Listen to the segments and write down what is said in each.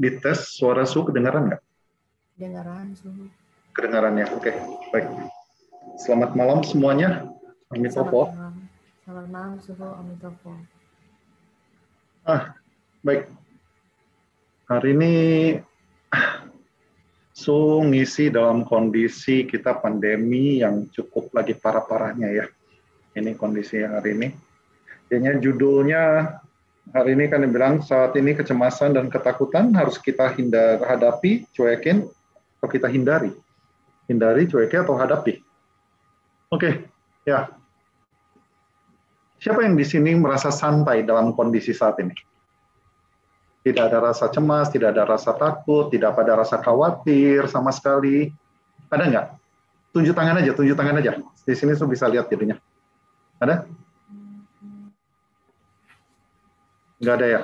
dites suara Su kedengaran nggak? Kedengaran suhu. Kedengarannya, oke, baik. Selamat malam semuanya. Amitopo. Selamat malam. Selamat malam suhu Amitopo. Ah, baik. Hari ini Su ngisi dalam kondisi kita pandemi yang cukup lagi parah-parahnya ya. Ini kondisi yang hari ini. Kayaknya judulnya hari ini kan dibilang saat ini kecemasan dan ketakutan harus kita hindar hadapi, cuekin, atau kita hindari. Hindari, cuekin, atau hadapi. Oke, ya. Siapa yang di sini merasa santai dalam kondisi saat ini? Tidak ada rasa cemas, tidak ada rasa takut, tidak ada rasa khawatir sama sekali. Ada nggak? Tunjuk tangan aja, tunjuk tangan aja. Di sini saya bisa lihat jadinya. Ada? Nggak ada ya?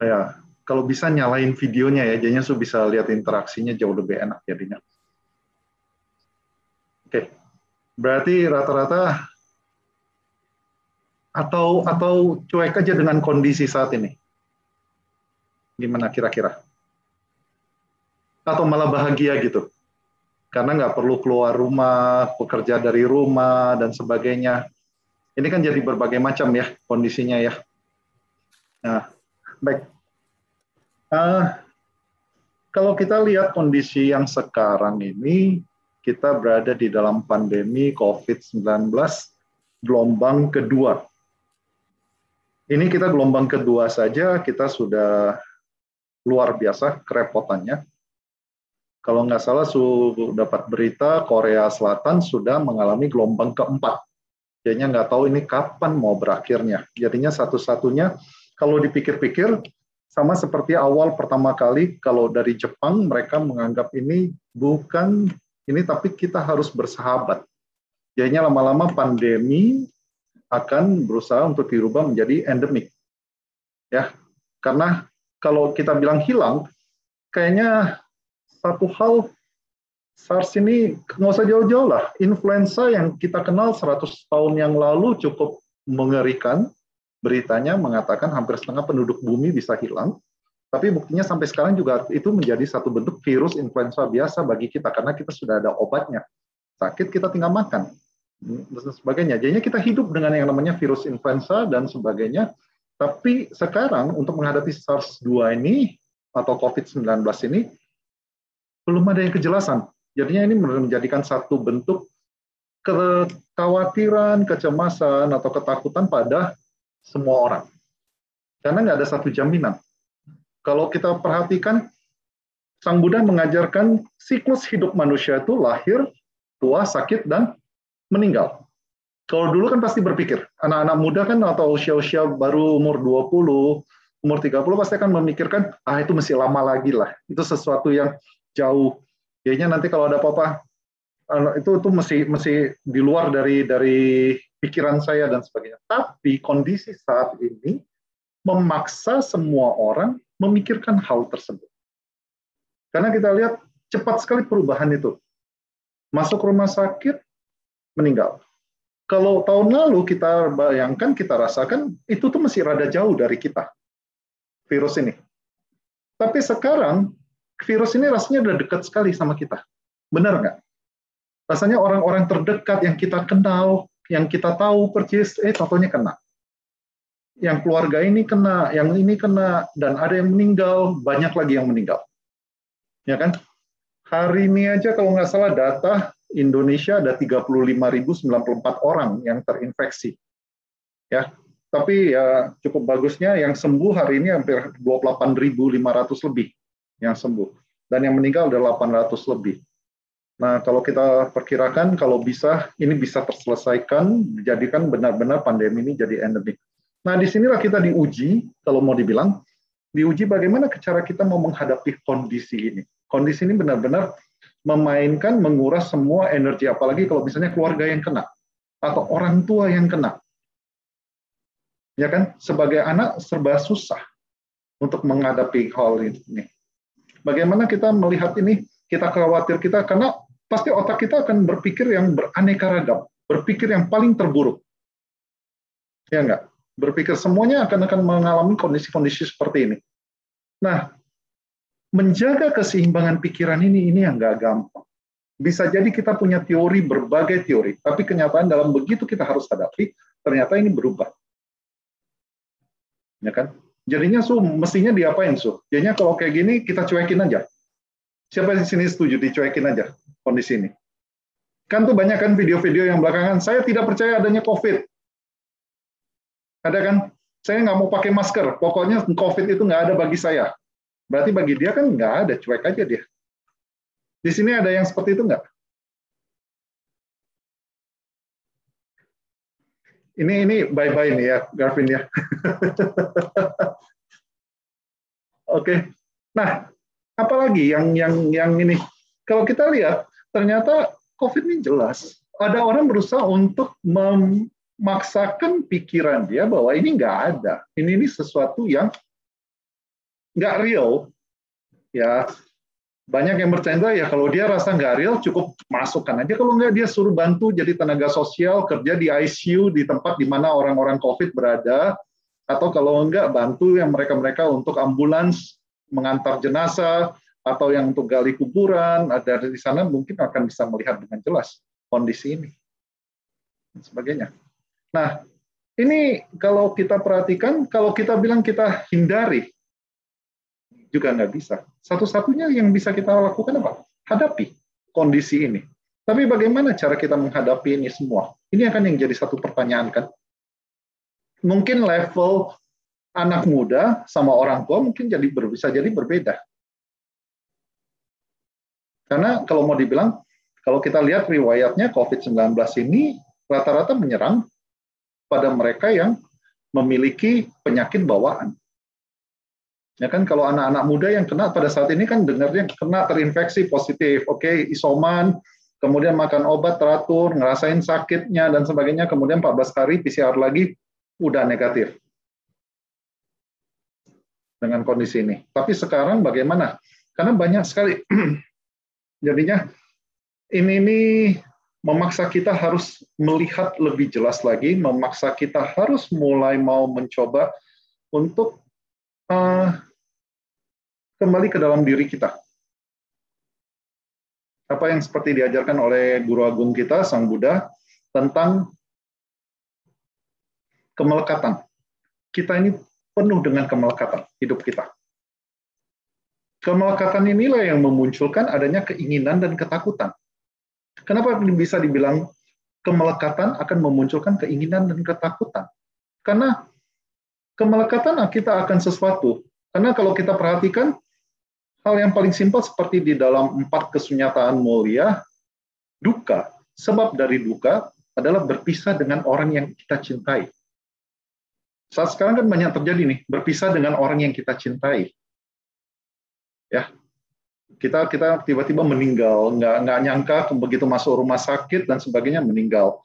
Ya, kalau bisa nyalain videonya ya, jadinya su bisa lihat interaksinya jauh lebih enak jadinya. Oke, berarti rata-rata atau atau cuek aja dengan kondisi saat ini. Gimana kira-kira? Atau malah bahagia gitu? Karena nggak perlu keluar rumah, bekerja dari rumah dan sebagainya. Ini kan jadi berbagai macam ya kondisinya ya. Nah, baik. Uh, kalau kita lihat kondisi yang sekarang ini, kita berada di dalam pandemi COVID-19 gelombang kedua. Ini kita gelombang kedua saja, kita sudah luar biasa kerepotannya. Kalau nggak salah, sudah dapat berita Korea Selatan sudah mengalami gelombang keempat. Jadinya nggak tahu ini kapan mau berakhirnya. Jadinya satu-satunya kalau dipikir-pikir sama seperti awal pertama kali kalau dari Jepang mereka menganggap ini bukan ini tapi kita harus bersahabat. Jadinya lama-lama pandemi akan berusaha untuk dirubah menjadi endemik. Ya, karena kalau kita bilang hilang, kayaknya satu hal SARS ini nggak usah jauh-jauh lah. Influenza yang kita kenal 100 tahun yang lalu cukup mengerikan, beritanya mengatakan hampir setengah penduduk bumi bisa hilang. Tapi buktinya sampai sekarang juga itu menjadi satu bentuk virus influenza biasa bagi kita karena kita sudah ada obatnya. Sakit kita tinggal makan dan sebagainya. Jadinya kita hidup dengan yang namanya virus influenza dan sebagainya. Tapi sekarang untuk menghadapi SARS-2 ini atau COVID-19 ini belum ada yang kejelasan. Jadinya ini menjadikan satu bentuk kekhawatiran, kecemasan atau ketakutan pada semua orang. Karena nggak ada satu jaminan. Kalau kita perhatikan, Sang Buddha mengajarkan siklus hidup manusia itu lahir, tua, sakit, dan meninggal. Kalau dulu kan pasti berpikir, anak-anak muda kan atau usia-usia baru umur 20, umur 30 pasti akan memikirkan, ah itu masih lama lagi lah. Itu sesuatu yang jauh. Kayaknya nanti kalau ada apa-apa, itu itu masih masih di luar dari dari pikiran saya dan sebagainya. Tapi kondisi saat ini memaksa semua orang memikirkan hal tersebut. Karena kita lihat cepat sekali perubahan itu. Masuk rumah sakit, meninggal. Kalau tahun lalu kita bayangkan, kita rasakan, itu tuh masih rada jauh dari kita, virus ini. Tapi sekarang, virus ini rasanya udah dekat sekali sama kita. Benar nggak? Rasanya orang-orang terdekat yang kita kenal, yang kita tahu persis, eh contohnya kena. Yang keluarga ini kena, yang ini kena, dan ada yang meninggal, banyak lagi yang meninggal. Ya kan? Hari ini aja kalau nggak salah data Indonesia ada 35.094 orang yang terinfeksi. Ya, tapi ya cukup bagusnya yang sembuh hari ini hampir 28.500 lebih yang sembuh dan yang meninggal ada 800 lebih. Nah, kalau kita perkirakan kalau bisa ini bisa terselesaikan, dijadikan benar-benar pandemi ini jadi endemik. Nah, di sinilah kita diuji, kalau mau dibilang, diuji bagaimana cara kita mau menghadapi kondisi ini. Kondisi ini benar-benar memainkan, menguras semua energi, apalagi kalau misalnya keluarga yang kena, atau orang tua yang kena. Ya kan, sebagai anak serba susah untuk menghadapi hal ini. Bagaimana kita melihat ini, kita khawatir kita, karena pasti otak kita akan berpikir yang beraneka ragam, berpikir yang paling terburuk. Ya enggak? Berpikir semuanya akan akan mengalami kondisi-kondisi seperti ini. Nah, menjaga keseimbangan pikiran ini ini yang nggak gampang. Bisa jadi kita punya teori berbagai teori, tapi kenyataan dalam begitu kita harus hadapi, ternyata ini berubah. Ya kan? Jadinya su mestinya diapain su? Jadinya kalau kayak gini kita cuekin aja. Siapa di sini setuju dicuekin aja kondisi ini? Kan tuh banyak kan video-video yang belakangan saya tidak percaya adanya COVID. Ada kan? Saya nggak mau pakai masker. Pokoknya COVID itu nggak ada bagi saya. Berarti bagi dia kan nggak ada, cuek aja dia. Di sini ada yang seperti itu nggak? Ini ini bye bye nih ya, Garvin ya. Oke. Okay. Nah, apalagi yang yang yang ini? Kalau kita lihat, ternyata COVID ini jelas. Ada orang berusaha untuk memaksakan pikiran dia bahwa ini nggak ada. Ini ini sesuatu yang nggak real, ya banyak yang bercanda ya kalau dia rasa nggak real cukup masukkan aja kalau nggak dia suruh bantu jadi tenaga sosial kerja di ICU di tempat di mana orang-orang COVID berada atau kalau enggak bantu yang mereka-mereka untuk ambulans mengantar jenazah atau yang untuk gali kuburan ada di sana mungkin akan bisa melihat dengan jelas kondisi ini dan sebagainya. Nah, ini kalau kita perhatikan, kalau kita bilang kita hindari juga nggak bisa. Satu-satunya yang bisa kita lakukan apa? Hadapi kondisi ini. Tapi bagaimana cara kita menghadapi ini semua? Ini akan yang jadi satu pertanyaan kan. Mungkin level anak muda sama orang tua mungkin jadi bisa jadi berbeda. Karena kalau mau dibilang, kalau kita lihat riwayatnya COVID-19 ini rata-rata menyerang pada mereka yang memiliki penyakit bawaan. Ya kan kalau anak-anak muda yang kena pada saat ini kan dengarnya kena terinfeksi positif, oke okay, isoman, kemudian makan obat teratur, ngerasain sakitnya dan sebagainya, kemudian 14 hari PCR lagi udah negatif dengan kondisi ini. Tapi sekarang bagaimana? Karena banyak sekali jadinya ini ini memaksa kita harus melihat lebih jelas lagi, memaksa kita harus mulai mau mencoba untuk uh, kembali ke dalam diri kita. Apa yang seperti diajarkan oleh guru agung kita, Sang Buddha, tentang kemelekatan. Kita ini penuh dengan kemelekatan hidup kita. Kemelekatan inilah yang memunculkan adanya keinginan dan ketakutan. Kenapa bisa dibilang kemelekatan akan memunculkan keinginan dan ketakutan? Karena kemelekatan kita akan sesuatu. Karena kalau kita perhatikan, Hal yang paling simpel seperti di dalam empat kesunyataan mulia, duka, sebab dari duka adalah berpisah dengan orang yang kita cintai. Saat sekarang kan banyak terjadi nih, berpisah dengan orang yang kita cintai. Ya, kita kita tiba-tiba meninggal, nggak nggak nyangka begitu masuk rumah sakit dan sebagainya meninggal.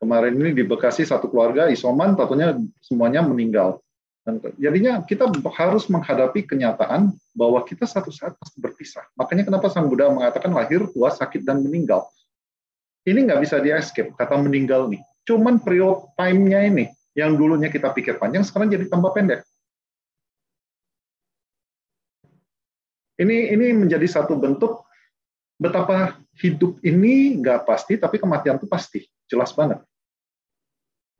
Kemarin ini di Bekasi satu keluarga isoman, tentunya semuanya meninggal. Dan jadinya kita harus menghadapi kenyataan bahwa kita satu saat pasti berpisah. Makanya kenapa Sang Buddha mengatakan lahir, tua, sakit, dan meninggal. Ini nggak bisa di escape, kata meninggal nih. Cuman period time-nya ini, yang dulunya kita pikir panjang, sekarang jadi tambah pendek. Ini ini menjadi satu bentuk betapa hidup ini nggak pasti, tapi kematian itu pasti, jelas banget.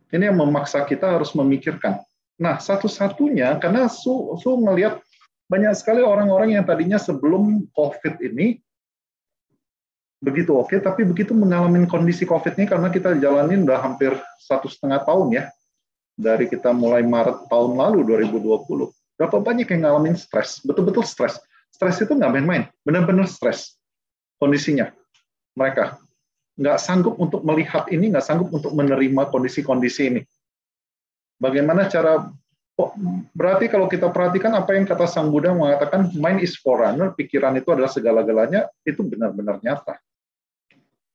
Ini yang memaksa kita harus memikirkan Nah, satu-satunya karena Su, Su melihat banyak sekali orang-orang yang tadinya sebelum COVID ini begitu oke, okay, tapi begitu mengalami kondisi COVID ini karena kita jalanin udah hampir satu setengah tahun ya dari kita mulai Maret tahun lalu 2020. Berapa banyak yang ngalamin stres, betul-betul stres. Stres itu nggak main-main, benar-benar stres kondisinya mereka nggak sanggup untuk melihat ini, nggak sanggup untuk menerima kondisi-kondisi ini Bagaimana cara oh, berarti kalau kita perhatikan apa yang kata Sang Buddha mengatakan mind is forerunner, pikiran itu adalah segala-galanya, itu benar-benar nyata.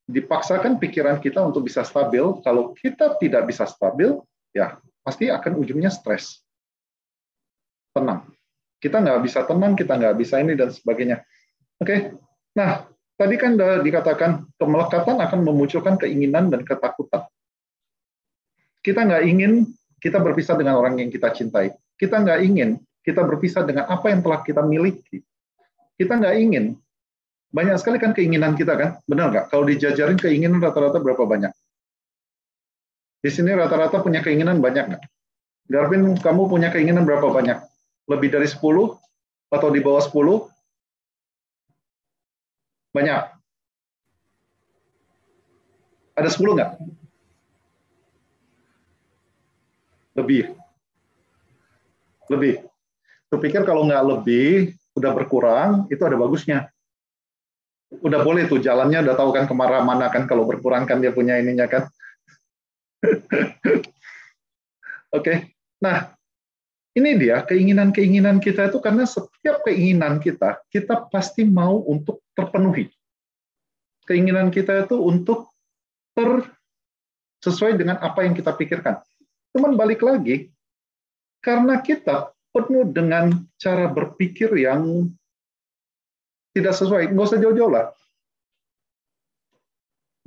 Dipaksakan pikiran kita untuk bisa stabil, kalau kita tidak bisa stabil, ya pasti akan ujungnya stres. Tenang. Kita nggak bisa tenang, kita nggak bisa ini dan sebagainya. Oke, nah tadi kan dikatakan kemelekatan akan memunculkan keinginan dan ketakutan. Kita nggak ingin kita berpisah dengan orang yang kita cintai. Kita nggak ingin kita berpisah dengan apa yang telah kita miliki. Kita nggak ingin. Banyak sekali kan keinginan kita kan, benar nggak? Kalau dijajarin keinginan rata-rata berapa banyak? Di sini rata-rata punya keinginan banyak nggak? Garvin, kamu punya keinginan berapa banyak? Lebih dari 10 atau di bawah 10? Banyak. Ada 10 nggak? Lebih. Lebih. Kupikir kalau nggak lebih, udah berkurang, itu ada bagusnya. Udah boleh tuh, jalannya udah tahu kan ke mana mana kan, kalau berkurang kan dia punya ininya kan. Oke, okay. nah ini dia keinginan-keinginan kita itu karena setiap keinginan kita, kita pasti mau untuk terpenuhi. Keinginan kita itu untuk ter sesuai dengan apa yang kita pikirkan. Cuman balik lagi, karena kita penuh dengan cara berpikir yang tidak sesuai, nggak usah jauh-jauh lah.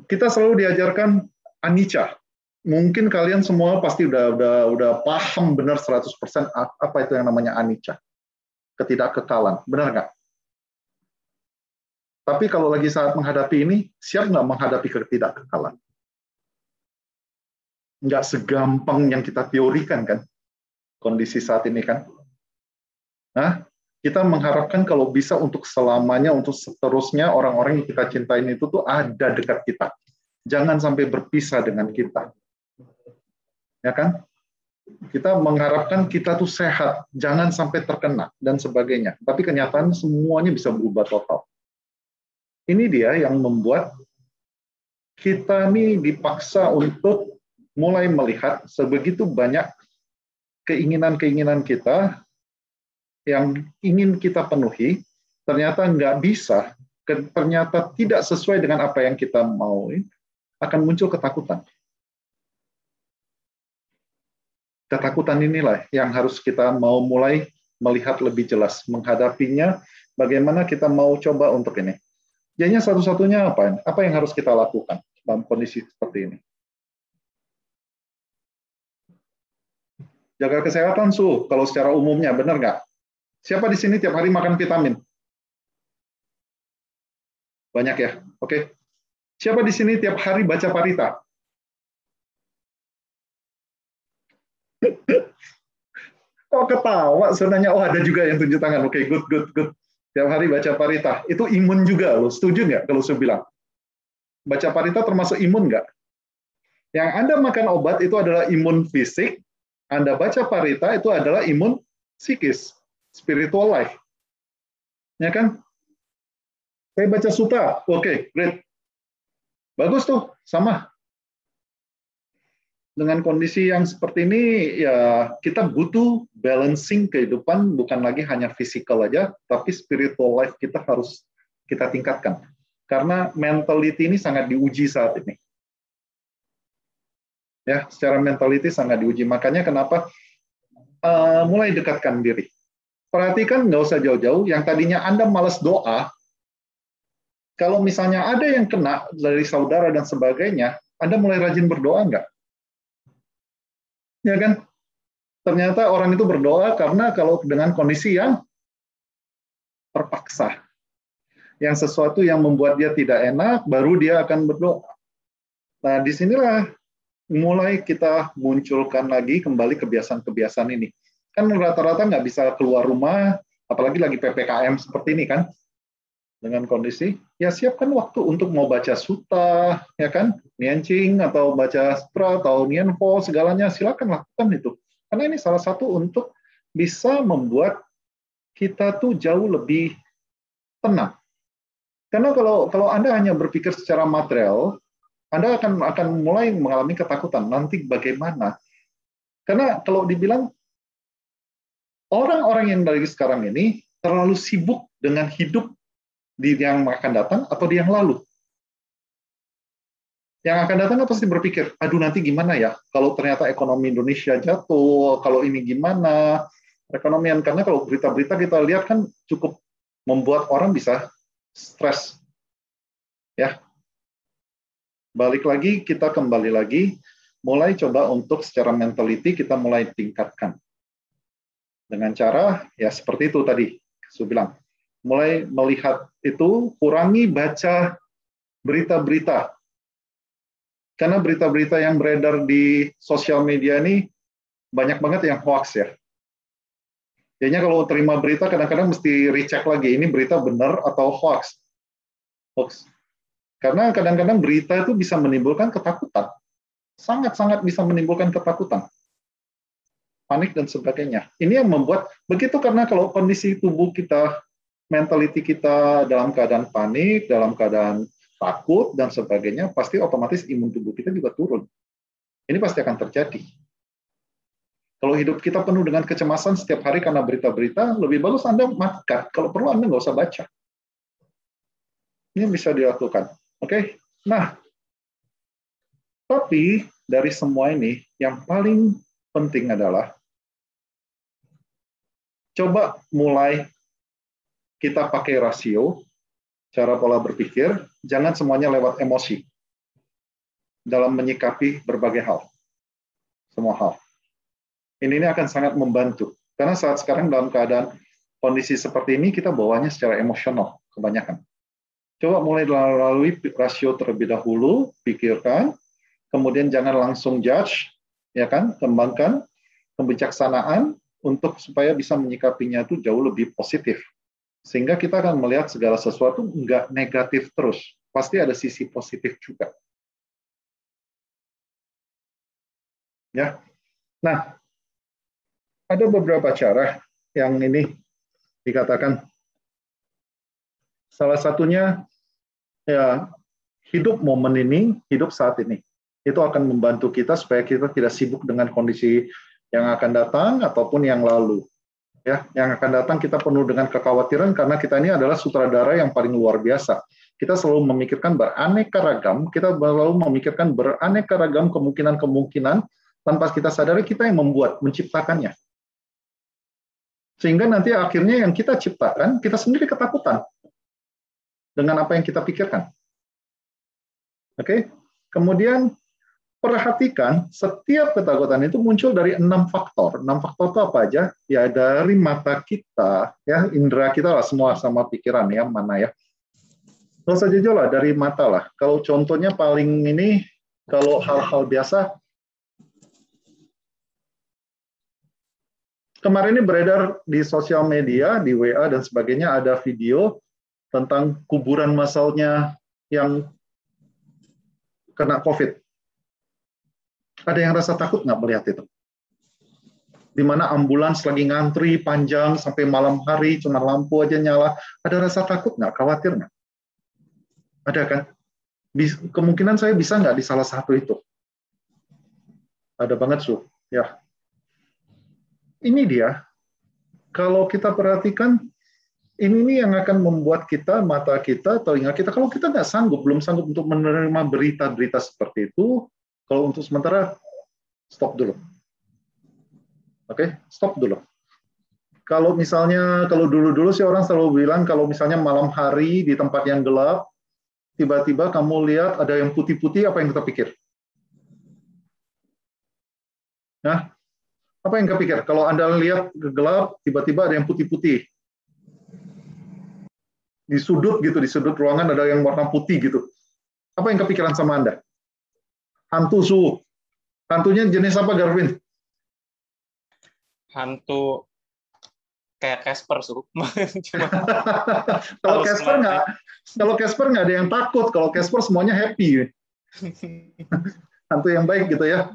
Kita selalu diajarkan anicca, mungkin kalian semua pasti udah udah udah paham benar 100% apa itu yang namanya anicca. Ketidakkekalan. Benar nggak? Tapi kalau lagi saat menghadapi ini, siap nggak menghadapi ketidakkekalan? Nggak segampang yang kita teorikan kan, kondisi saat ini kan. Nah, kita mengharapkan kalau bisa untuk selamanya, untuk seterusnya orang-orang yang kita cintain itu tuh ada dekat kita. Jangan sampai berpisah dengan kita ya kan? Kita mengharapkan kita tuh sehat, jangan sampai terkena dan sebagainya. Tapi kenyataan semuanya bisa berubah total. Ini dia yang membuat kita nih dipaksa untuk mulai melihat sebegitu banyak keinginan-keinginan kita yang ingin kita penuhi, ternyata nggak bisa, ternyata tidak sesuai dengan apa yang kita mau, akan muncul ketakutan. Ketakutan inilah yang harus kita mau mulai melihat lebih jelas menghadapinya bagaimana kita mau coba untuk ini. Jadinya satu-satunya apa? Apa yang harus kita lakukan dalam kondisi seperti ini? Jaga kesehatan su kalau secara umumnya benar nggak? Siapa di sini tiap hari makan vitamin? Banyak ya? Oke. Siapa di sini tiap hari baca parita Oh ketawa sebenarnya. Oh ada juga yang tunjuk tangan. Oke, okay, good, good, good. Tiap hari baca parita. Itu imun juga loh. Setuju nggak kalau saya bilang? Baca parita termasuk imun nggak? Yang Anda makan obat itu adalah imun fisik. Anda baca parita itu adalah imun psikis. Spiritual life. Ya kan? Saya baca suta. Oke, okay, great. Bagus tuh, sama dengan kondisi yang seperti ini ya kita butuh balancing kehidupan bukan lagi hanya fisikal aja tapi spiritual life kita harus kita tingkatkan. Karena mentality ini sangat diuji saat ini. Ya secara mentality sangat diuji. Makanya kenapa uh, mulai dekatkan diri. Perhatikan nggak usah jauh-jauh. Yang tadinya anda malas doa kalau misalnya ada yang kena dari saudara dan sebagainya anda mulai rajin berdoa nggak ya kan? Ternyata orang itu berdoa karena kalau dengan kondisi yang terpaksa, yang sesuatu yang membuat dia tidak enak, baru dia akan berdoa. Nah, di sinilah mulai kita munculkan lagi kembali kebiasaan-kebiasaan ini. Kan rata-rata nggak bisa keluar rumah, apalagi lagi PPKM seperti ini kan dengan kondisi, ya siapkan waktu untuk mau baca suta, ya kan, niancing atau baca sutra atau nianpo segalanya silakan lakukan itu. Karena ini salah satu untuk bisa membuat kita tuh jauh lebih tenang. Karena kalau kalau Anda hanya berpikir secara material, Anda akan akan mulai mengalami ketakutan nanti bagaimana. Karena kalau dibilang orang-orang yang dari sekarang ini terlalu sibuk dengan hidup di yang akan datang atau di yang lalu. Yang akan datang kan pasti berpikir, aduh nanti gimana ya kalau ternyata ekonomi Indonesia jatuh, kalau ini gimana, perekonomian. Karena kalau berita-berita kita lihat kan cukup membuat orang bisa stres. Ya, balik lagi, kita kembali lagi, mulai coba untuk secara mentality kita mulai tingkatkan. Dengan cara, ya seperti itu tadi, saya bilang, mulai melihat itu, kurangi baca berita-berita. Karena berita-berita yang beredar di sosial media ini banyak banget yang hoax ya. Jadinya kalau terima berita kadang-kadang mesti recheck lagi, ini berita benar atau hoax. Hoax. Karena kadang-kadang berita itu bisa menimbulkan ketakutan. Sangat-sangat bisa menimbulkan ketakutan. Panik dan sebagainya. Ini yang membuat, begitu karena kalau kondisi tubuh kita, mentality kita dalam keadaan panik, dalam keadaan takut, dan sebagainya, pasti otomatis imun tubuh kita juga turun. Ini pasti akan terjadi. Kalau hidup kita penuh dengan kecemasan setiap hari karena berita-berita, lebih bagus Anda matikan. Kalau perlu Anda nggak usah baca. Ini bisa dilakukan. Oke? Okay? Nah, tapi dari semua ini, yang paling penting adalah coba mulai kita pakai rasio, cara pola berpikir, jangan semuanya lewat emosi dalam menyikapi berbagai hal. Semua hal ini, ini akan sangat membantu. Karena saat sekarang dalam keadaan kondisi seperti ini, kita bawanya secara emosional kebanyakan. Coba mulai melalui rasio terlebih dahulu, pikirkan, kemudian jangan langsung judge, ya kan, kembangkan kebijaksanaan untuk supaya bisa menyikapinya itu jauh lebih positif. Sehingga kita akan melihat segala sesuatu enggak negatif terus. Pasti ada sisi positif juga. Ya. Nah, ada beberapa cara yang ini dikatakan salah satunya ya hidup momen ini, hidup saat ini. Itu akan membantu kita supaya kita tidak sibuk dengan kondisi yang akan datang ataupun yang lalu. Ya, yang akan datang kita penuh dengan kekhawatiran karena kita ini adalah sutradara yang paling luar biasa. Kita selalu memikirkan beraneka ragam, kita selalu memikirkan beraneka ragam kemungkinan-kemungkinan tanpa kita sadari kita yang membuat, menciptakannya. Sehingga nanti akhirnya yang kita ciptakan, kita sendiri ketakutan dengan apa yang kita pikirkan. Oke, okay? kemudian perhatikan setiap ketakutan itu muncul dari enam faktor. Enam faktor itu apa aja? Ya dari mata kita, ya indera kita lah semua sama pikiran ya mana ya. Kalau saja lah dari mata lah. Kalau contohnya paling ini, kalau hal-hal biasa, kemarin ini beredar di sosial media, di WA dan sebagainya ada video tentang kuburan masalnya yang kena COVID. Ada yang rasa takut nggak melihat itu? Di mana ambulans lagi ngantri panjang sampai malam hari, cuma lampu aja nyala. Ada rasa takut nggak? Khawatir nggak? Ada kan? Kemungkinan saya bisa nggak di salah satu itu? Ada banget, Su. Ya, ini dia. Kalau kita perhatikan, ini nih yang akan membuat kita, mata kita, telinga kita, kalau kita nggak sanggup, belum sanggup untuk menerima berita-berita seperti itu, kalau untuk sementara, stop dulu. Oke, okay? stop dulu. Kalau misalnya, kalau dulu-dulu sih orang selalu bilang, kalau misalnya malam hari di tempat yang gelap, tiba-tiba kamu lihat ada yang putih-putih, apa yang kita pikir? Nah, apa yang kepikir? Kalau Anda lihat gelap, tiba-tiba ada yang putih-putih. Di sudut gitu, di sudut ruangan ada yang warna putih gitu. Apa yang kepikiran sama Anda? Hantu su. Hantunya jenis apa, Garvin? Hantu kayak Casper su. kalau Casper nggak, kalau Casper nggak ada yang takut. Kalau Casper semuanya happy. Hantu yang baik gitu ya.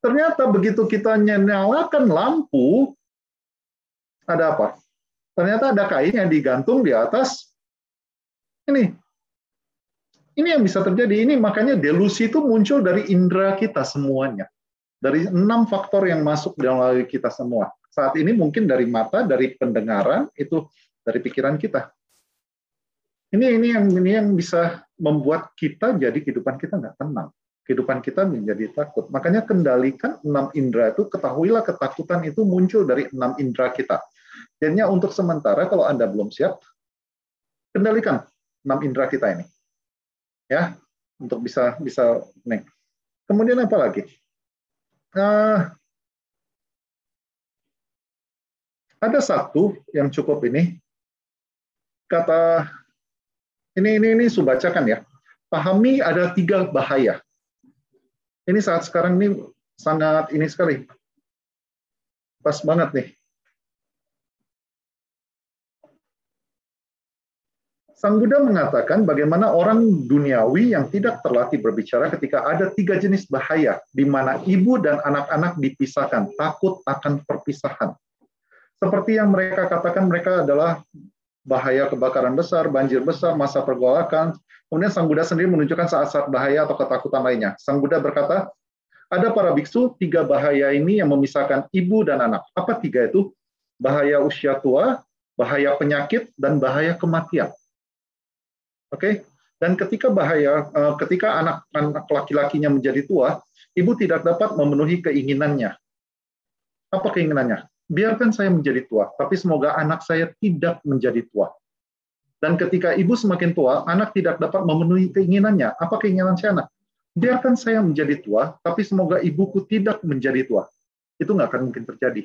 Ternyata begitu kita nyalakan lampu, ada apa? Ternyata ada kain yang digantung di atas ini. Ini yang bisa terjadi. Ini makanya delusi itu muncul dari indera kita semuanya. Dari enam faktor yang masuk dalam kita semua. Saat ini mungkin dari mata, dari pendengaran, itu dari pikiran kita. Ini ini yang ini yang bisa membuat kita jadi kehidupan kita nggak tenang kehidupan kita menjadi takut. Makanya kendalikan enam indera itu, ketahuilah ketakutan itu muncul dari enam indera kita. Jadinya untuk sementara kalau Anda belum siap, kendalikan enam indera kita ini. Ya, untuk bisa bisa nih. Kemudian apa lagi? Uh, Ada satu yang cukup ini, kata ini ini ini subacakan ya. Pahami ada tiga bahaya. Ini saat sekarang ini sangat ini sekali. Pas banget nih. Sang Buddha mengatakan bagaimana orang duniawi yang tidak terlatih berbicara ketika ada tiga jenis bahaya, di mana ibu dan anak-anak dipisahkan, takut akan perpisahan. Seperti yang mereka katakan mereka adalah bahaya kebakaran besar, banjir besar, masa pergolakan. Kemudian Sang Buddha sendiri menunjukkan saat-saat bahaya atau ketakutan lainnya. Sang Buddha berkata, ada para biksu, tiga bahaya ini yang memisahkan ibu dan anak. Apa tiga itu? Bahaya usia tua, bahaya penyakit, dan bahaya kematian. Oke, dan ketika bahaya, eh, ketika anak-anak laki-lakinya menjadi tua, ibu tidak dapat memenuhi keinginannya. Apa keinginannya? Biarkan saya menjadi tua, tapi semoga anak saya tidak menjadi tua. Dan ketika ibu semakin tua, anak tidak dapat memenuhi keinginannya. Apa keinginan si anak? Biarkan saya menjadi tua, tapi semoga ibuku tidak menjadi tua. Itu nggak akan mungkin terjadi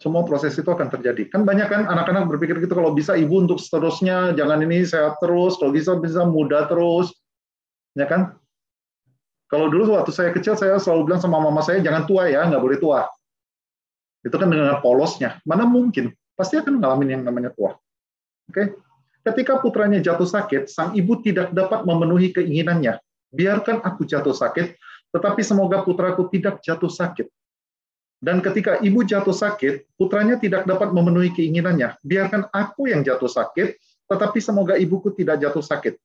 semua proses itu akan terjadi. Kan banyak kan anak-anak berpikir gitu kalau bisa ibu untuk seterusnya jangan ini sehat terus, kalau bisa bisa muda terus. Ya kan? Kalau dulu waktu saya kecil saya selalu bilang sama mama saya jangan tua ya, nggak boleh tua. Itu kan dengan polosnya. Mana mungkin? Pasti akan ngalamin yang namanya tua. Oke? Ketika putranya jatuh sakit, sang ibu tidak dapat memenuhi keinginannya. Biarkan aku jatuh sakit, tetapi semoga putraku tidak jatuh sakit dan ketika ibu jatuh sakit, putranya tidak dapat memenuhi keinginannya. Biarkan aku yang jatuh sakit, tetapi semoga ibuku tidak jatuh sakit.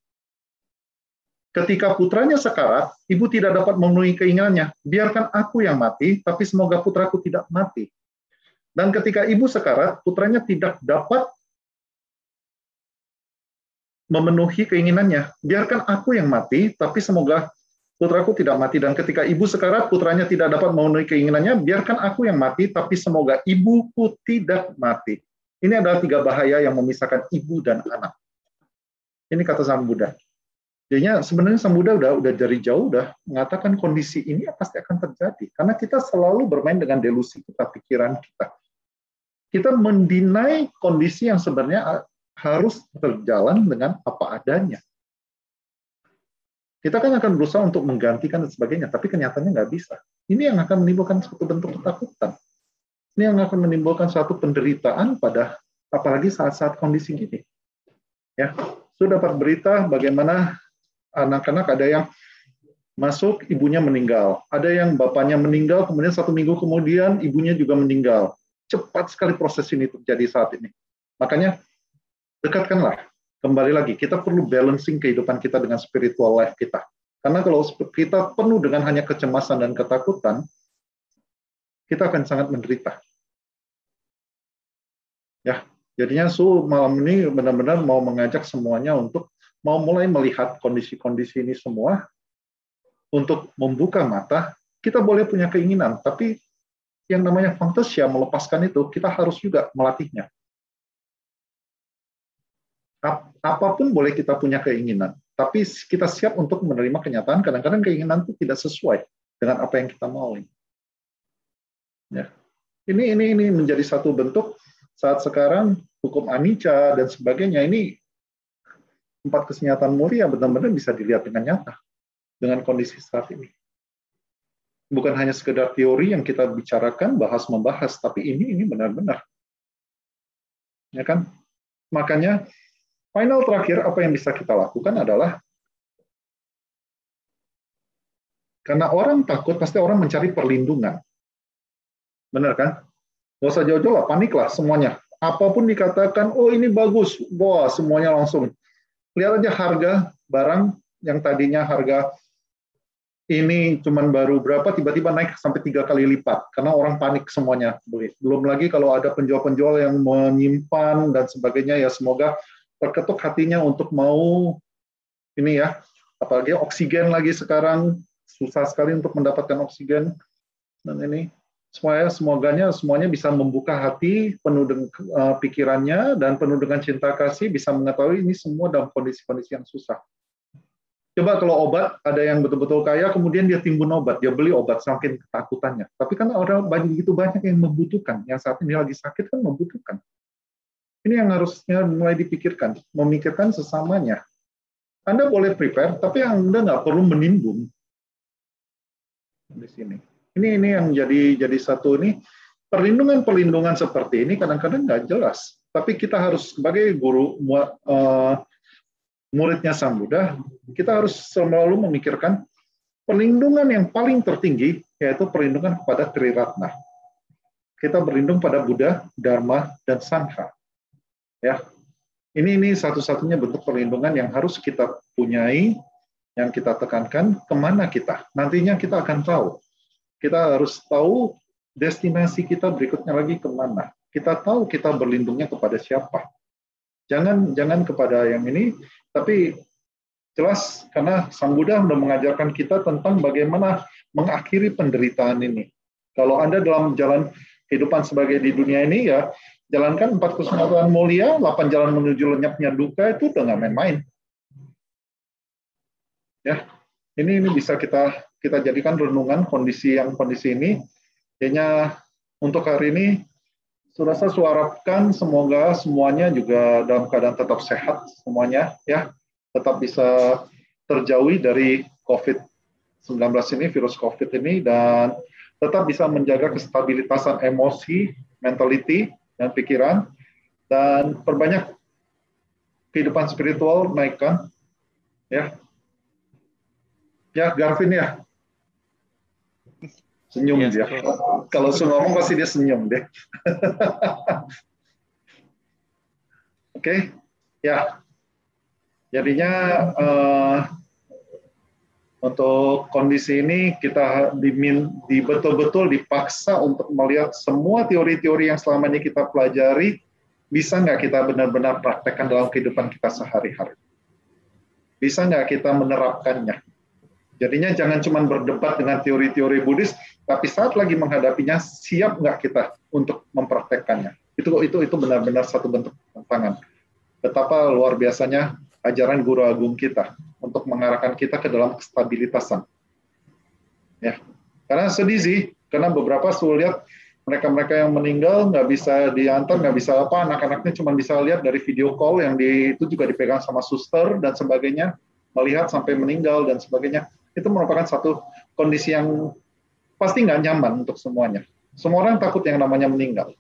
Ketika putranya sekarat, ibu tidak dapat memenuhi keinginannya. Biarkan aku yang mati, tapi semoga putraku tidak mati. Dan ketika ibu sekarat, putranya tidak dapat memenuhi keinginannya. Biarkan aku yang mati, tapi semoga putraku tidak mati dan ketika ibu sekarat putranya tidak dapat memenuhi keinginannya biarkan aku yang mati tapi semoga ibuku tidak mati. Ini adalah tiga bahaya yang memisahkan ibu dan anak. Ini kata Sang Buddha. Jadinya sebenarnya Sang Buddha udah udah dari jauh udah mengatakan kondisi ini pasti akan terjadi. Karena kita selalu bermain dengan delusi kita pikiran kita. Kita mendinai kondisi yang sebenarnya harus berjalan dengan apa adanya kita kan akan berusaha untuk menggantikan dan sebagainya, tapi kenyataannya nggak bisa. Ini yang akan menimbulkan suatu bentuk ketakutan. Ini yang akan menimbulkan suatu penderitaan pada apalagi saat-saat kondisi gini. Ya, sudah dapat berita bagaimana anak-anak ada yang masuk ibunya meninggal, ada yang bapaknya meninggal, kemudian satu minggu kemudian ibunya juga meninggal. Cepat sekali proses ini terjadi saat ini. Makanya dekatkanlah kembali lagi kita perlu balancing kehidupan kita dengan spiritual life kita. Karena kalau kita penuh dengan hanya kecemasan dan ketakutan, kita akan sangat menderita. Ya, jadinya su malam ini benar-benar mau mengajak semuanya untuk mau mulai melihat kondisi-kondisi ini semua untuk membuka mata. Kita boleh punya keinginan, tapi yang namanya fantasia melepaskan itu kita harus juga melatihnya apa pun boleh kita punya keinginan, tapi kita siap untuk menerima kenyataan. Kadang-kadang keinginan itu tidak sesuai dengan apa yang kita mau. Ya. Ini ini ini menjadi satu bentuk saat sekarang hukum anicca dan sebagainya ini empat kesenyataan mulia benar-benar bisa dilihat dengan nyata dengan kondisi saat ini. Bukan hanya sekedar teori yang kita bicarakan, bahas membahas, tapi ini ini benar-benar. Ya kan? Makanya Final terakhir, apa yang bisa kita lakukan adalah karena orang takut, pasti orang mencari perlindungan. Benar kan? Gak usah jauh-jauh lah, panik lah semuanya. Apa pun dikatakan, oh ini bagus, wah semuanya langsung. Lihat aja harga barang yang tadinya harga ini cuman baru berapa tiba-tiba naik sampai tiga kali lipat karena orang panik semuanya belum lagi kalau ada penjual-penjual yang menyimpan dan sebagainya ya semoga terketuk hatinya untuk mau ini ya, apalagi oksigen lagi sekarang susah sekali untuk mendapatkan oksigen dan ini semuanya semoganya semuanya bisa membuka hati penuh dengan uh, pikirannya dan penuh dengan cinta kasih bisa mengetahui ini semua dalam kondisi-kondisi yang susah. Coba kalau obat ada yang betul-betul kaya, kemudian dia timbun obat, dia beli obat saking ketakutannya. Tapi kan orang banyak begitu banyak yang membutuhkan, yang saat ini lagi sakit kan membutuhkan. Ini yang harusnya mulai dipikirkan, memikirkan sesamanya. Anda boleh prepare, tapi Anda nggak perlu menimbun di sini. Ini ini yang jadi jadi satu ini perlindungan-perlindungan seperti ini kadang-kadang nggak jelas. Tapi kita harus sebagai guru uh, muridnya Sang Buddha, kita harus selalu memikirkan perlindungan yang paling tertinggi yaitu perlindungan kepada Triratna. Kita berlindung pada Buddha, Dharma, dan Sangha. Ya, ini ini satu-satunya bentuk perlindungan yang harus kita punyai, yang kita tekankan ke mana kita. Nantinya kita akan tahu. Kita harus tahu destinasi kita berikutnya lagi ke mana. Kita tahu kita berlindungnya kepada siapa. Jangan jangan kepada yang ini, tapi jelas karena Sang Buddha sudah mengajarkan kita tentang bagaimana mengakhiri penderitaan ini. Kalau Anda dalam jalan kehidupan sebagai di dunia ini ya jalankan empat kesempatan mulia, delapan jalan menuju lenyapnya duka itu udah nggak main-main. Ya, ini ini bisa kita kita jadikan renungan kondisi yang kondisi ini. Kayaknya untuk hari ini Surasa suarakan semoga semuanya juga dalam keadaan tetap sehat semuanya ya, tetap bisa terjauhi dari COVID-19 ini, virus COVID ini dan tetap bisa menjaga kestabilitasan emosi, mentality dan pikiran dan perbanyak kehidupan spiritual naikkan ya. Ya, Garvin ya. Senyum yes, dia. Kalau su ngomong pasti dia senyum deh. Oke, okay. ya. Jadinya uh, untuk kondisi ini kita dimin, di betul-betul dipaksa untuk melihat semua teori-teori yang selama ini kita pelajari bisa nggak kita benar-benar praktekkan dalam kehidupan kita sehari-hari? Bisa nggak kita menerapkannya? Jadinya jangan cuma berdebat dengan teori-teori Buddhis, tapi saat lagi menghadapinya siap nggak kita untuk mempraktekkannya? Itu itu itu benar-benar satu bentuk tantangan. Betapa luar biasanya ajaran guru agung kita untuk mengarahkan kita ke dalam kestabilitasan. Ya, karena sedih sih, karena beberapa saya lihat mereka-mereka yang meninggal nggak bisa diantar, nggak bisa apa, anak-anaknya cuma bisa lihat dari video call yang di, itu juga dipegang sama suster dan sebagainya, melihat sampai meninggal dan sebagainya itu merupakan satu kondisi yang pasti nggak nyaman untuk semuanya. Semua orang takut yang namanya meninggal.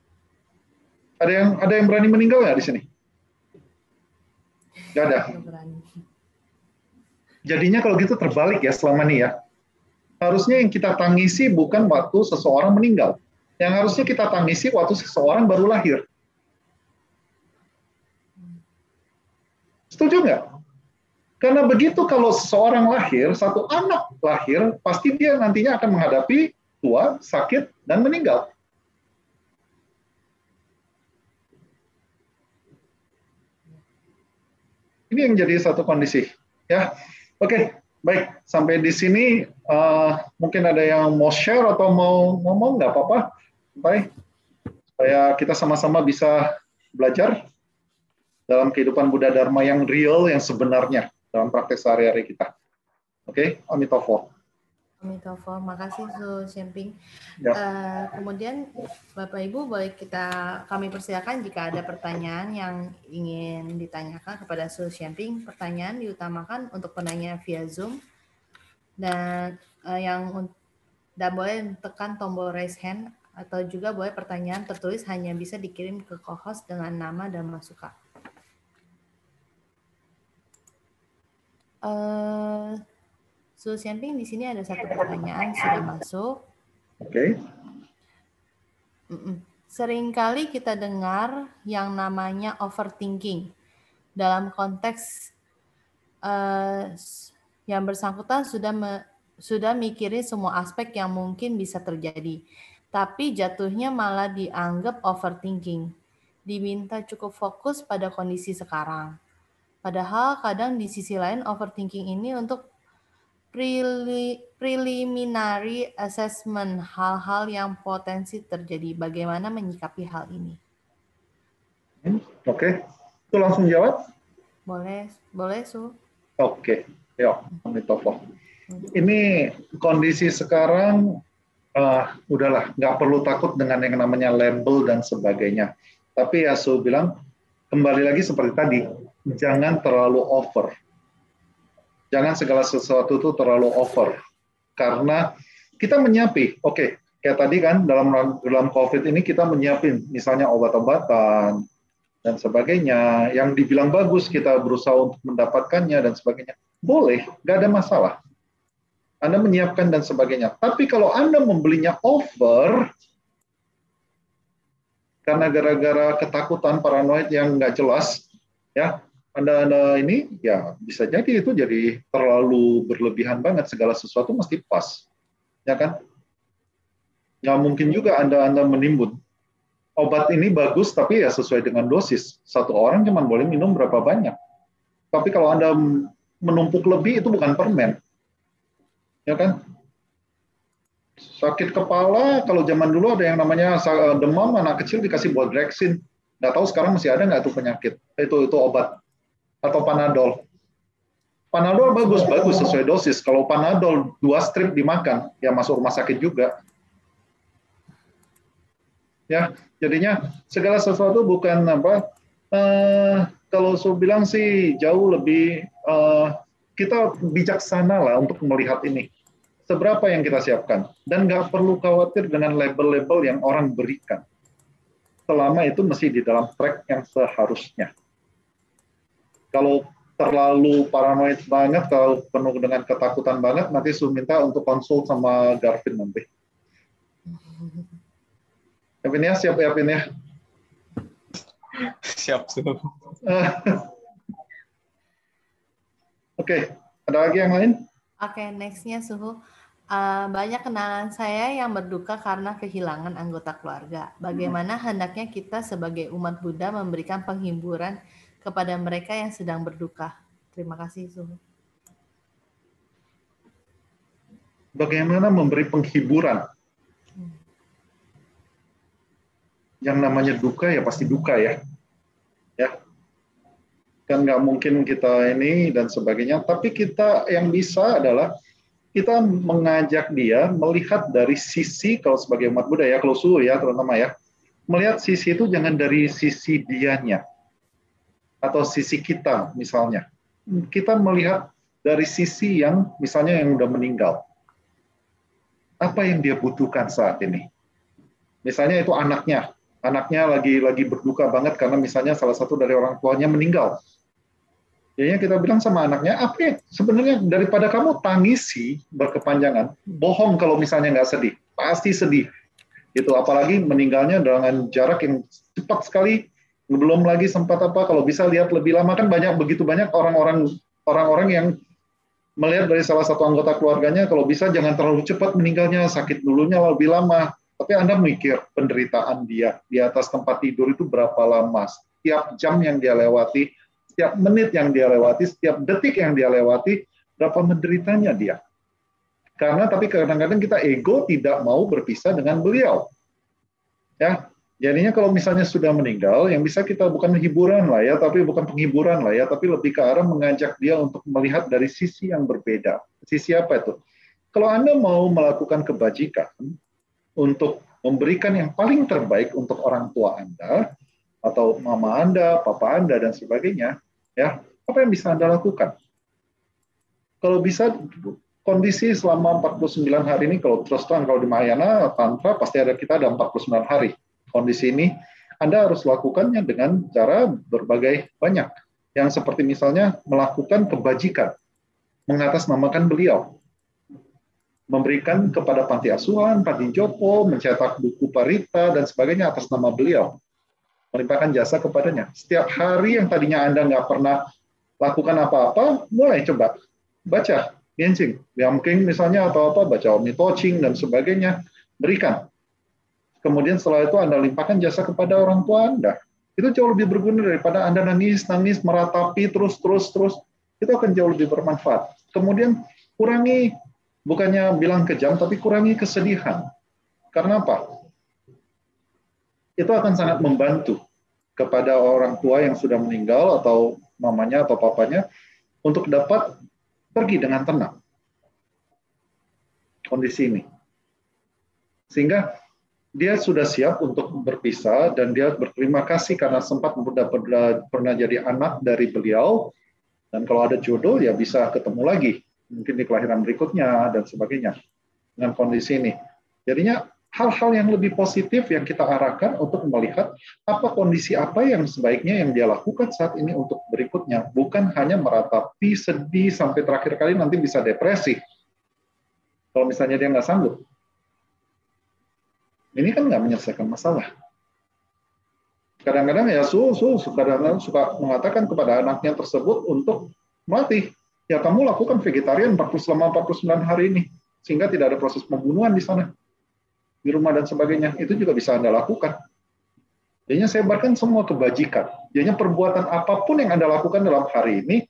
Ada yang ada yang berani meninggal nggak di sini? Gak ada. Jadinya kalau gitu terbalik ya selama ini ya. Harusnya yang kita tangisi bukan waktu seseorang meninggal. Yang harusnya kita tangisi waktu seseorang baru lahir. Setuju nggak? Karena begitu kalau seseorang lahir, satu anak lahir, pasti dia nantinya akan menghadapi tua, sakit, dan meninggal. Ini yang jadi satu kondisi. Ya, oke, baik. Sampai di sini uh, mungkin ada yang mau share atau mau ngomong, nggak apa-apa. Baik, supaya kita sama-sama bisa belajar dalam kehidupan Buddha Dharma yang real, yang sebenarnya dalam praktek sehari-hari kita. Oke, okay? Amitofo. Amitofo, makasih Su Xianping. Ya. Uh, kemudian Bapak Ibu boleh kita kami persilakan jika ada pertanyaan yang ingin ditanyakan kepada Su Xianping. Pertanyaan diutamakan untuk penanya via Zoom dan uh, yang dan boleh tekan tombol raise hand atau juga boleh pertanyaan tertulis hanya bisa dikirim ke co-host dengan nama dan masukan. Uh, Su Xianping di sini ada satu pertanyaan sudah masuk. Oke. Okay. Seringkali kita dengar yang namanya overthinking dalam konteks uh, yang bersangkutan sudah me, sudah mikirin semua aspek yang mungkin bisa terjadi, tapi jatuhnya malah dianggap overthinking. Diminta cukup fokus pada kondisi sekarang. Padahal kadang di sisi lain overthinking ini untuk preliminary assessment hal-hal yang potensi terjadi. Bagaimana menyikapi hal ini? Oke, okay. itu langsung jawab? Boleh, boleh Su. Oke, okay. Ya, Amitofo. Ini kondisi sekarang, uh, udahlah, nggak perlu takut dengan yang namanya label dan sebagainya. Tapi ya, Su bilang, kembali lagi seperti tadi, jangan terlalu over. Jangan segala sesuatu itu terlalu over. Karena kita menyiapi, oke, okay, kayak tadi kan dalam dalam COVID ini kita menyiapin misalnya obat-obatan dan sebagainya. Yang dibilang bagus kita berusaha untuk mendapatkannya dan sebagainya. Boleh nggak ada masalah. Anda menyiapkan dan sebagainya. Tapi kalau anda membelinya over karena gara-gara ketakutan paranoid yang nggak jelas ya anda anda ini ya bisa jadi itu jadi terlalu berlebihan banget. Segala sesuatu mesti pas. Ya kan? Nggak mungkin juga anda anda menimbun. Obat ini bagus tapi ya sesuai dengan dosis. Satu orang cuma boleh minum berapa banyak. Tapi kalau anda menumpuk lebih itu bukan permen. Ya kan? Sakit kepala kalau zaman dulu ada yang namanya eh, demam anak kecil dikasih buat Drexin nggak tahu sekarang masih ada nggak tuh penyakit? Itu itu obat atau panadol. Panadol bagus bagus sesuai dosis. Kalau panadol dua strip dimakan ya masuk rumah sakit juga. Ya jadinya segala sesuatu bukan apa uh, kalau saya bilang sih jauh lebih uh, kita bijaksana lah untuk melihat ini. Seberapa yang kita siapkan. Dan nggak perlu khawatir dengan label-label yang orang berikan. Selama itu masih di dalam track yang seharusnya kalau terlalu paranoid banget kalau penuh dengan ketakutan banget nanti su minta untuk konsul sama Garvin nanti Gavin ya siap ya Gavin ya siap su Oke, ada lagi yang lain? Oke, okay, nextnya suhu. Uh, banyak kenalan saya yang berduka karena kehilangan anggota keluarga. Bagaimana hendaknya kita sebagai umat Buddha memberikan penghiburan kepada mereka yang sedang berduka? Terima kasih, Suhu. Bagaimana memberi penghiburan? Yang namanya duka ya pasti duka ya. Ya, kan nggak mungkin kita ini dan sebagainya. Tapi kita yang bisa adalah kita mengajak dia melihat dari sisi kalau sebagai umat Buddha ya, kalau suhu ya terutama ya, melihat sisi itu jangan dari sisi dianya atau sisi kita misalnya. Kita melihat dari sisi yang misalnya yang udah meninggal. Apa yang dia butuhkan saat ini? Misalnya itu anaknya, anaknya lagi lagi berduka banget karena misalnya salah satu dari orang tuanya meninggal Jadinya kita bilang sama anaknya, apa ya, sebenarnya daripada kamu tangisi berkepanjangan, bohong kalau misalnya nggak sedih, pasti sedih. Itu apalagi meninggalnya dengan jarak yang cepat sekali, belum lagi sempat apa, kalau bisa lihat lebih lama kan banyak begitu banyak orang-orang orang-orang yang melihat dari salah satu anggota keluarganya, kalau bisa jangan terlalu cepat meninggalnya, sakit dulunya lebih lama. Tapi Anda mikir penderitaan dia di atas tempat tidur itu berapa lama, setiap jam yang dia lewati, setiap menit yang dia lewati, setiap detik yang dia lewati, berapa menderitanya dia. Karena tapi kadang-kadang kita ego tidak mau berpisah dengan beliau. Ya, jadinya kalau misalnya sudah meninggal, yang bisa kita bukan hiburan lah ya, tapi bukan penghiburan lah ya, tapi lebih ke arah mengajak dia untuk melihat dari sisi yang berbeda. Sisi apa itu? Kalau Anda mau melakukan kebajikan untuk memberikan yang paling terbaik untuk orang tua Anda, atau mama Anda, papa Anda, dan sebagainya, Ya, apa yang bisa Anda lakukan? Kalau bisa kondisi selama 49 hari ini kalau terus terang kalau di Mahayana tantra pasti ada kita ada 49 hari. Kondisi ini Anda harus lakukannya dengan cara berbagai banyak. Yang seperti misalnya melakukan kebajikan, mengatasnamakan beliau, memberikan kepada panti asuhan, panti jopo, mencetak buku parita dan sebagainya atas nama beliau melimpahkan jasa kepadanya. Setiap hari yang tadinya Anda nggak pernah lakukan apa-apa, mulai coba baca Genshin, Yamking misalnya atau apa, baca Omnitoching dan sebagainya, berikan. Kemudian setelah itu Anda limpahkan jasa kepada orang tua Anda. Itu jauh lebih berguna daripada Anda nangis, nangis, meratapi terus, terus, terus. Itu akan jauh lebih bermanfaat. Kemudian kurangi, bukannya bilang kejam, tapi kurangi kesedihan. Karena apa? Itu akan sangat membantu kepada orang tua yang sudah meninggal atau mamanya atau papanya untuk dapat pergi dengan tenang kondisi ini. Sehingga dia sudah siap untuk berpisah dan dia berterima kasih karena sempat pernah jadi anak dari beliau dan kalau ada jodoh ya bisa ketemu lagi mungkin di kelahiran berikutnya dan sebagainya dengan kondisi ini. Jadinya hal-hal yang lebih positif yang kita arahkan untuk melihat apa kondisi apa yang sebaiknya yang dia lakukan saat ini untuk berikutnya, bukan hanya meratapi sedih sampai terakhir kali nanti bisa depresi. Kalau misalnya dia nggak sanggup, ini kan nggak menyelesaikan masalah. Kadang-kadang ya su, kadang-kadang suka mengatakan kepada anaknya tersebut untuk melatih. Ya kamu lakukan vegetarian 40 selama 49 hari ini sehingga tidak ada proses pembunuhan di sana di rumah dan sebagainya itu juga bisa anda lakukan. Jadinya sebarkan semua kebajikan. Jadinya perbuatan apa pun yang anda lakukan dalam hari ini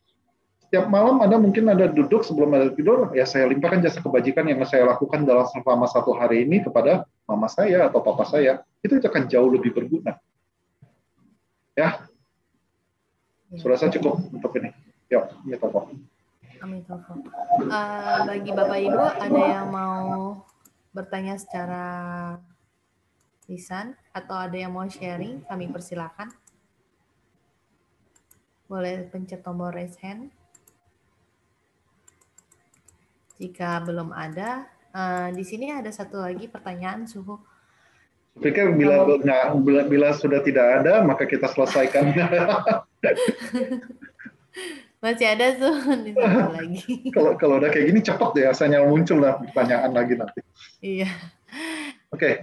setiap malam Anda mungkin ada duduk sebelum Anda tidur, ya saya limpahkan jasa kebajikan yang saya lakukan dalam selama satu hari ini kepada mama saya atau papa saya. Itu akan jauh lebih berguna. Ya, ya. sudah saya cukup untuk ini. Ya, ya Toko. Amin. Uh, bagi Bapak Ibu, ada yang mau bertanya secara lisan atau ada yang mau sharing, kami persilakan. Boleh pencet tombol raise hand. Jika belum ada, uh, di sini ada satu lagi pertanyaan suhu. Pikir bila, nggak, bila bila sudah tidak ada, maka kita selesaikan. Masih ada tuh lagi. kalau kalau udah kayak gini cepat deh, rasanya muncul lah pertanyaan lagi nanti. Iya. Oke. Okay.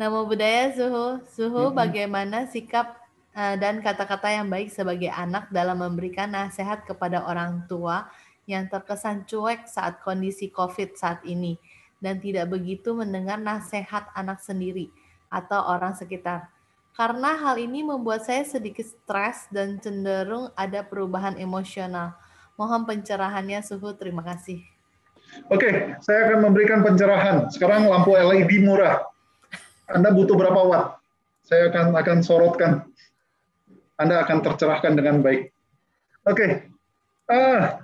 Nama budaya suhu, suhu -hmm. bagaimana sikap uh, dan kata-kata yang baik sebagai anak dalam memberikan nasihat kepada orang tua yang terkesan cuek saat kondisi COVID saat ini dan tidak begitu mendengar nasihat anak sendiri atau orang sekitar. Karena hal ini membuat saya sedikit stres dan cenderung ada perubahan emosional. Mohon pencerahannya suhu, terima kasih. Oke, saya akan memberikan pencerahan. Sekarang lampu LED murah. Anda butuh berapa watt? Saya akan akan sorotkan. Anda akan tercerahkan dengan baik. Oke. Ah,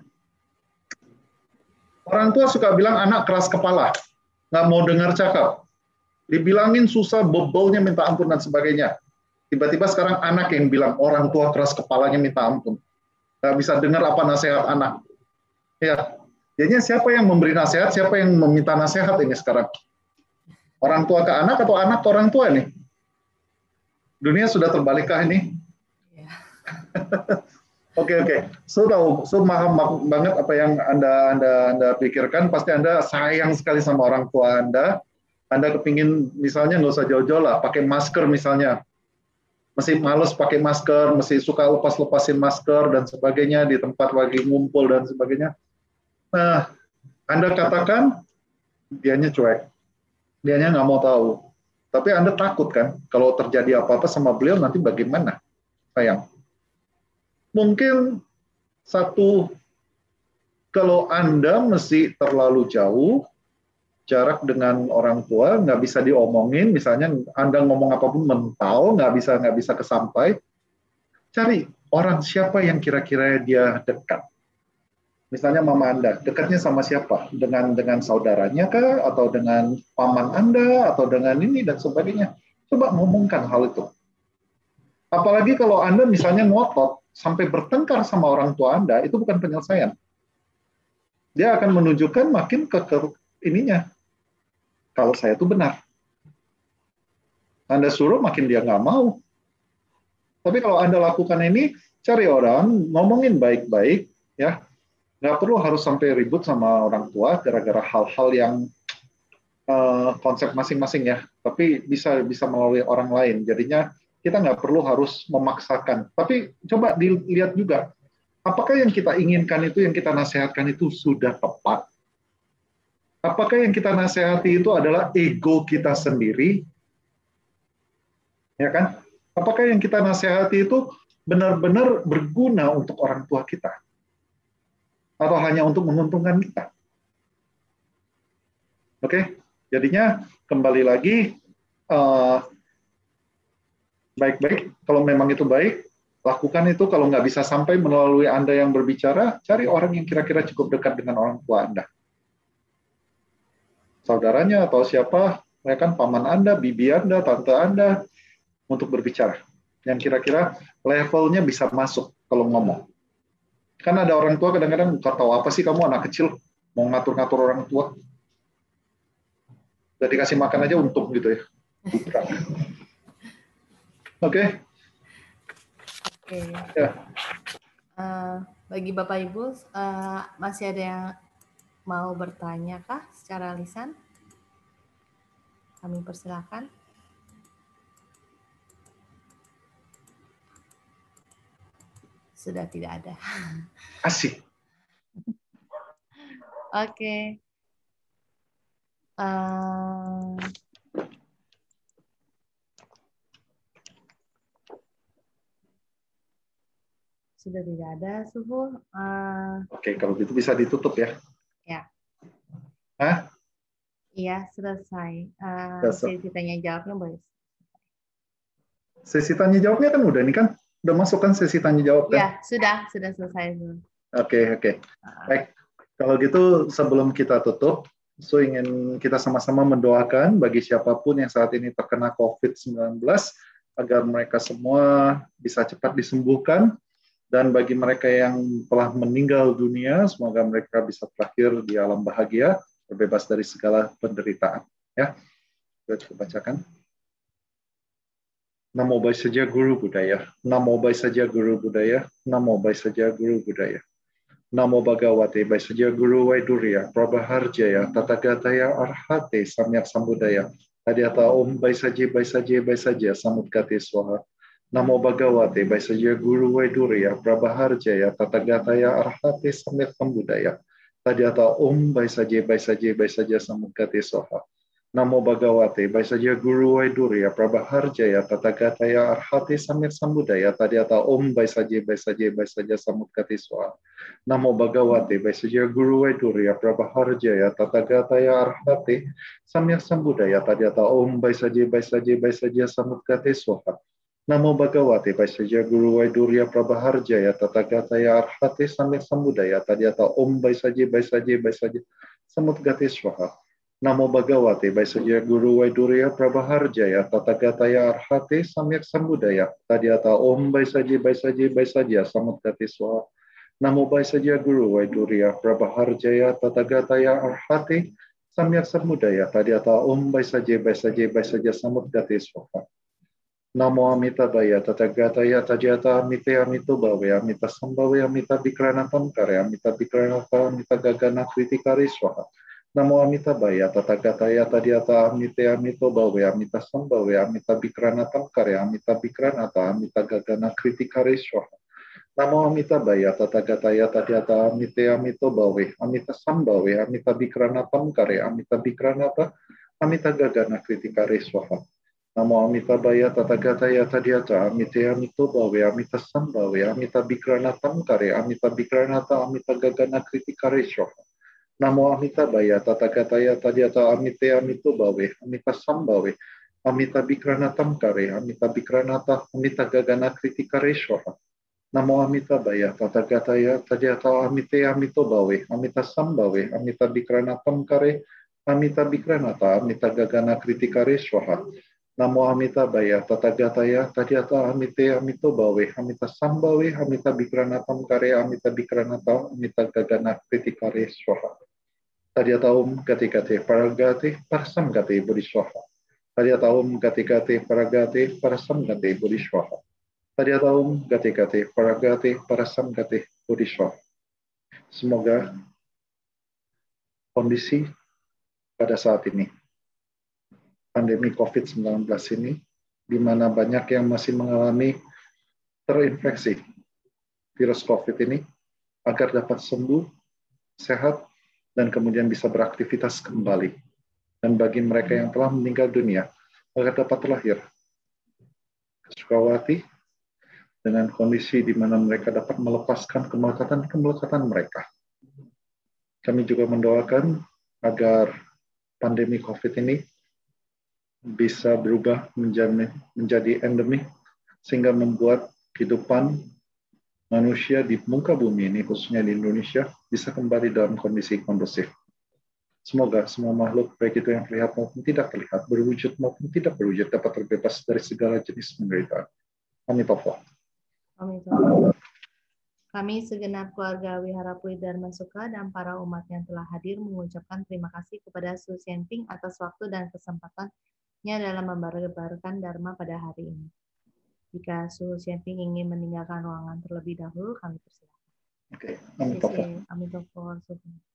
Orang tua suka bilang anak keras kepala, nggak mau dengar cakap. Dibilangin susah, bebolnya minta ampun dan sebagainya. Tiba-tiba sekarang anak yang bilang orang tua keras kepalanya minta ampun. Nggak bisa dengar apa nasihat anak. Ya, jadinya siapa yang memberi nasihat, siapa yang meminta nasihat ini sekarang? Orang tua ke anak atau anak ke orang tua ini? Dunia sudah terbalikkah ini? Ya. Oke okay, oke, okay. so tahu, so paham banget apa yang anda anda anda pikirkan. Pasti anda sayang sekali sama orang tua anda. Anda kepingin misalnya nggak usah jauh-jauh lah, pakai masker misalnya. Masih males pakai masker, masih suka lepas-lepasin masker dan sebagainya di tempat lagi ngumpul dan sebagainya. Nah, anda katakan dianya cuek, dianya nggak mau tahu. Tapi anda takut kan kalau terjadi apa-apa sama beliau nanti bagaimana? Sayang mungkin satu kalau Anda mesti terlalu jauh jarak dengan orang tua nggak bisa diomongin misalnya Anda ngomong apa pun mental nggak bisa nggak bisa kesampai cari orang siapa yang kira-kira dia dekat. Misalnya mama Anda dekatnya sama siapa? Dengan dengan saudaranya kah? Atau dengan paman Anda? Atau dengan ini dan sebagainya? Coba ngomongkan hal itu. Apalagi kalau Anda misalnya ngotot sampai bertengkar sama orang tua Anda, itu bukan penyelesaian. Dia akan menunjukkan makin ke, ke ininya. Kalau saya itu benar. Anda suruh makin dia nggak mau. Tapi kalau Anda lakukan ini, cari orang, ngomongin baik-baik, ya, nggak perlu harus sampai ribut sama orang tua gara-gara hal-hal yang uh, konsep masing-masing ya. Tapi bisa bisa melalui orang lain. Jadinya kita nggak perlu harus memaksakan. Tapi coba dilihat juga, apakah yang kita inginkan itu, yang kita nasihatkan itu sudah tepat? Apakah yang kita nasihati itu adalah ego kita sendiri? Ya kan? Apakah yang kita nasihati itu benar-benar berguna untuk orang tua kita? Atau hanya untuk menguntungkan kita? Oke, jadinya kembali lagi uh, baik-baik kalau memang itu baik Lakukan itu kalau nggak bisa sampai melalui Anda yang berbicara, cari orang yang kira-kira cukup dekat dengan orang tua Anda. Saudaranya atau siapa, ya kan paman Anda, bibi Anda, tante Anda, untuk berbicara. Yang kira-kira levelnya bisa masuk kalau ngomong. Kan ada orang tua kadang-kadang nggak tahu apa sih kamu anak kecil mau ngatur-ngatur orang tua. Udah dikasih makan aja untung gitu ya. Oke. Okay. Oke. Ya. Uh, bagi Bapak Ibu, uh, masih ada yang mau bertanya kah secara lisan? Kami persilakan. Sudah tidak ada. Asik. Oke. Okay. Uh, Sudah tidak ada, Suhu. Uh, Oke, kalau gitu bisa ditutup ya. Ya. Hah? Iya, selesai. Uh, sesi tanya jawabnya boleh. Sesi tanya jawabnya kan udah nih kan? Udah masuk kan sesi tanya jawab kan? Ya, sudah, sudah selesai. Oke, okay, oke. Okay. Baik. Kalau gitu sebelum kita tutup, so ingin kita sama-sama mendoakan bagi siapa pun yang saat ini terkena COVID-19 agar mereka semua bisa cepat disembuhkan dan bagi mereka yang telah meninggal dunia, semoga mereka bisa terakhir di alam bahagia, terbebas dari segala penderitaan. Ya, kita bacakan. Namo Bai saja Guru Budaya. Namo Bai saja Guru Budaya. Namo Bai saja Guru Budaya. Namo Bhagavate Bai saja Guru Waidurya. Prabhaharjaya Tatagataya Arhate Samyak Sambudaya. Tadiata Om Bai saja Bai saja Bai saja Samudgate Swaha. Namo Bhagavate Baisaja Guru Vaidurya Prabhaharjaya Tatagataya Arhate Samit Sambudaya Tadiata Om Baisaje Baisaje Baisaja Samudgate Soha Namo Bhagavate Baisaja Guru Vaidurya Prabhaharjaya Tatagataya Arhate Samit Sambudaya Tadiata Om Baisaje Baisaje Baisaja Samudgate Soha Namo Bhagavate Baisaja Guru Vaidurya Prabhaharjaya Tatagataya Arhate Samit Sambudaya Tadiata Om Baisaje Baisaje Baisaja Samudgate Soha Namo Bhagavate Vaisya Guru Vaidurya Prabhaharjaya Tatagataya Arhate Samit Sambudaya Tadiata Om Baisaje Baisaje Baisaje Samudgate Swaha. Namo Bhagavate Vaisya Guru Vaidurya Prabhaharjaya Tatagataya Arhate Samyak Sambudaya Tadiata Om Baisaje Baisaje Baisaje Samudgate Swaha. Namo Baisaja Guru Vaidurya Prabhaharjaya Tatagataya Arhate Samyak Sambudaya Tadiata Om Baisaje Baisaje Baisaje Samudgate Swaha Namo Amita Baya Tatagataya Tajata Amite Amito Bhave Amita Sambhave Amita Vikranatam Kare Amita Vikranata Amita Gagana Kritikari Swaha. Namo Amita Baya Tatagataya Tajata Amite Amito Bhave Amita Sambhave Amita Vikranatam Kare Amita Vikranata Amita Gagana Kritikari Swaha. Namo Amita Baya Tatagataya Tajata Amite Amito Bhave Amita Sambhave Amita Vikranatam Kare Amita Vikranata Amita Gagana Kritikari Swaha Namo Amita Baya Tatagataya Tadiata Amite Amito Bhave Amita Sambhave Amita Bikrana Tamkare Amita Bikranata Amita Gagana Kritikare Shoha Namo Amita Baya Tatagataya Tadiata Amite Amito Bhave Amita Sambhave Amita Bikrana Tamkare Amita Bikranata Amita Gagana Kritikare Shoha Namo Amita Baya Tatagataya Tadiata Amite Amito Bhave Amita Sambhave Amita Bikrana Tamkare Amita Bikranata Amita Gagana Kritikare Shoha Namo Amita Baya Tatagataya Tadiata Amite Amito Bawe Amita Sambawe Amita Bikranatam Kare Amita Bikranata Amita Gagana Kritikare Swaha. Tadiata Om Gatikate Paragate Parasamgate Bodhiswaha Tadiata Om Gatikate Paragate Parasamgate Bodhiswaha Tadiata Om Gatikate Paragate Parasamgate Bodhiswaha Semoga kondisi pada saat ini pandemi COVID-19 ini, di mana banyak yang masih mengalami terinfeksi virus COVID ini, agar dapat sembuh, sehat, dan kemudian bisa beraktivitas kembali. Dan bagi mereka yang telah meninggal dunia, agar dapat terlahir Sukawati dengan kondisi di mana mereka dapat melepaskan kemelekatan-kemelekatan mereka. Kami juga mendoakan agar pandemi COVID ini bisa berubah menjadi, menjadi endemik sehingga membuat kehidupan manusia di muka bumi ini, khususnya di Indonesia, bisa kembali dalam kondisi kondusif. Semoga semua makhluk, baik itu yang terlihat maupun tidak terlihat, berwujud maupun tidak berwujud, dapat terbebas dari segala jenis penderitaan. Amin Amin. Kami segenap keluarga Wihara Puri Dharma Suka dan para umat yang telah hadir mengucapkan terima kasih kepada Su Xianping atas waktu dan kesempatannya dalam membarukan Dharma pada hari ini. Jika Su Xianping ingin meninggalkan ruangan terlebih dahulu, kami persilakan. Oke, okay. Amin Amin